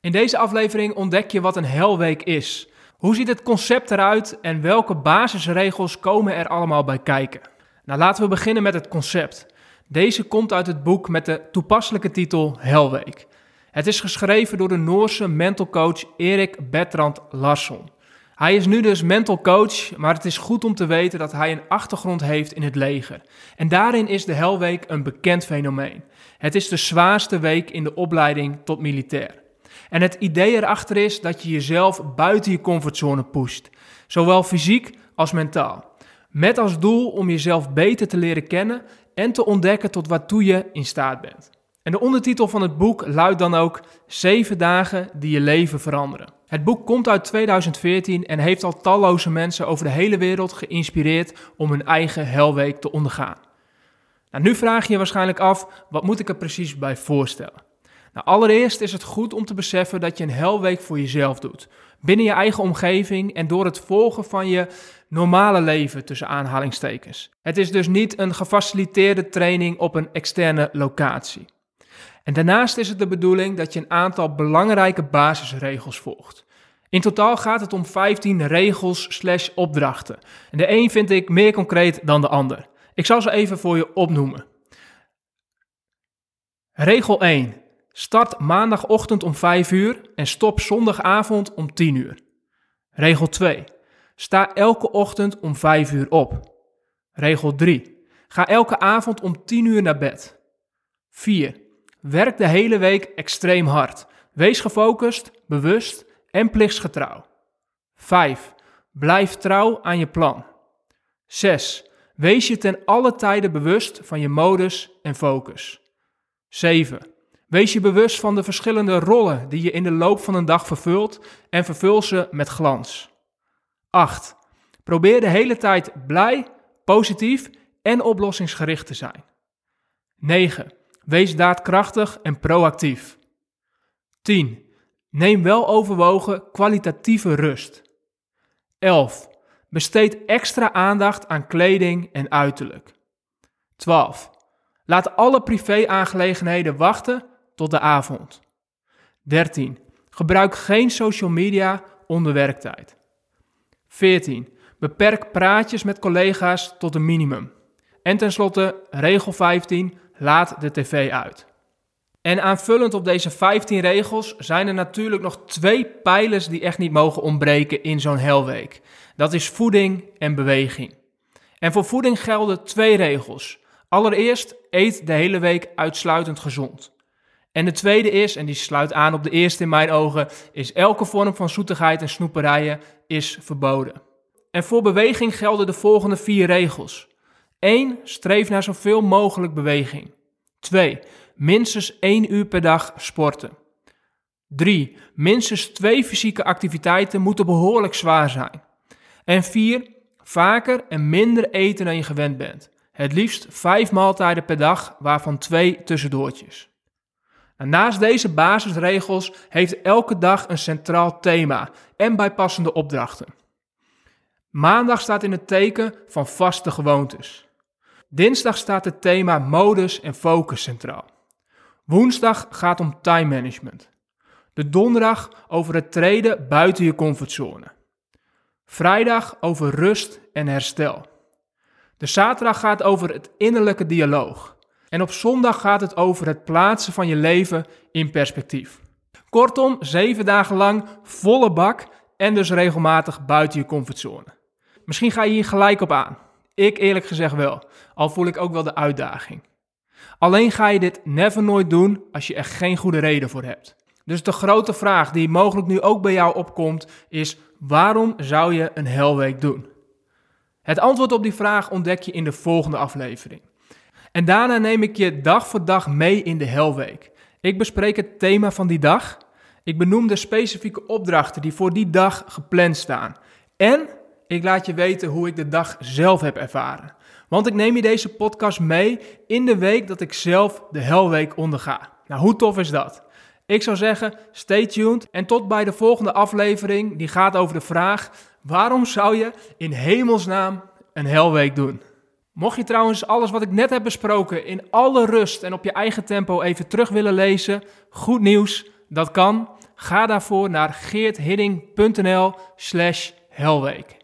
In deze aflevering ontdek je wat een helweek is. Hoe ziet het concept eruit en welke basisregels komen er allemaal bij kijken? Nou, laten we beginnen met het concept. Deze komt uit het boek met de toepasselijke titel Helweek. Het is geschreven door de Noorse mental coach Erik Bertrand Larsson. Hij is nu dus mental coach, maar het is goed om te weten dat hij een achtergrond heeft in het leger. En daarin is de Helweek een bekend fenomeen. Het is de zwaarste week in de opleiding tot militair. En het idee erachter is dat je jezelf buiten je comfortzone pusht, zowel fysiek als mentaal. Met als doel om jezelf beter te leren kennen en te ontdekken tot waartoe je in staat bent. En de ondertitel van het boek luidt dan ook 7 dagen die je leven veranderen. Het boek komt uit 2014 en heeft al talloze mensen over de hele wereld geïnspireerd om hun eigen helweek te ondergaan. Nou, nu vraag je je waarschijnlijk af, wat moet ik er precies bij voorstellen? Nou, allereerst is het goed om te beseffen dat je een helweek voor jezelf doet. Binnen je eigen omgeving en door het volgen van je normale leven tussen aanhalingstekens. Het is dus niet een gefaciliteerde training op een externe locatie. En daarnaast is het de bedoeling dat je een aantal belangrijke basisregels volgt. In totaal gaat het om 15 regels slash opdrachten. En de een vind ik meer concreet dan de ander. Ik zal ze even voor je opnoemen. Regel 1. Start maandagochtend om 5 uur en stop zondagavond om 10 uur. Regel 2. Sta elke ochtend om 5 uur op. Regel 3. Ga elke avond om 10 uur naar bed. 4. Werk de hele week extreem hard. Wees gefocust, bewust en plichtsgetrouw. 5. Blijf trouw aan je plan. 6. Wees je ten alle tijden bewust van je modus en focus. 7. Wees je bewust van de verschillende rollen die je in de loop van een dag vervult en vervul ze met glans. 8. Probeer de hele tijd blij, positief en oplossingsgericht te zijn. 9. Wees daadkrachtig en proactief. 10. Neem wel overwogen kwalitatieve rust. 11. Besteed extra aandacht aan kleding en uiterlijk. 12. Laat alle privé-aangelegenheden wachten tot de avond. 13. Gebruik geen social media onder werktijd. 14. Beperk praatjes met collega's tot een minimum. En tenslotte, regel 15. Laat de tv uit. En aanvullend op deze 15 regels zijn er natuurlijk nog twee pijlers die echt niet mogen ontbreken in zo'n helweek. Dat is voeding en beweging. En voor voeding gelden twee regels. Allereerst, eet de hele week uitsluitend gezond. En de tweede is, en die sluit aan op de eerste in mijn ogen, is elke vorm van zoetigheid en snoeperijen is verboden. En voor beweging gelden de volgende vier regels. 1. Streef naar zoveel mogelijk beweging. 2. Minstens 1 uur per dag sporten. 3. Minstens twee fysieke activiteiten moeten behoorlijk zwaar zijn. En 4. Vaker en minder eten dan je gewend bent. Het liefst 5 maaltijden per dag, waarvan 2 tussendoortjes. Naast deze basisregels heeft elke dag een centraal thema en bijpassende opdrachten. Maandag staat in het teken van vaste gewoontes. Dinsdag staat het thema modus en focus centraal. Woensdag gaat om time management. De donderdag over het treden buiten je comfortzone. Vrijdag over rust en herstel. De zaterdag gaat over het innerlijke dialoog. En op zondag gaat het over het plaatsen van je leven in perspectief. Kortom, zeven dagen lang volle bak en dus regelmatig buiten je comfortzone. Misschien ga je hier gelijk op aan. Ik eerlijk gezegd wel, al voel ik ook wel de uitdaging. Alleen ga je dit never nooit doen als je er geen goede reden voor hebt. Dus de grote vraag die mogelijk nu ook bij jou opkomt is: waarom zou je een helweek doen? Het antwoord op die vraag ontdek je in de volgende aflevering. En daarna neem ik je dag voor dag mee in de helweek. Ik bespreek het thema van die dag. Ik benoem de specifieke opdrachten die voor die dag gepland staan. En ik laat je weten hoe ik de dag zelf heb ervaren. Want ik neem je deze podcast mee in de week dat ik zelf de helweek onderga. Nou, hoe tof is dat? Ik zou zeggen, stay tuned en tot bij de volgende aflevering. Die gaat over de vraag: waarom zou je in hemelsnaam een helweek doen? Mocht je trouwens alles wat ik net heb besproken in alle rust en op je eigen tempo even terug willen lezen, goed nieuws, dat kan. Ga daarvoor naar geerthidding.nl slash helweek.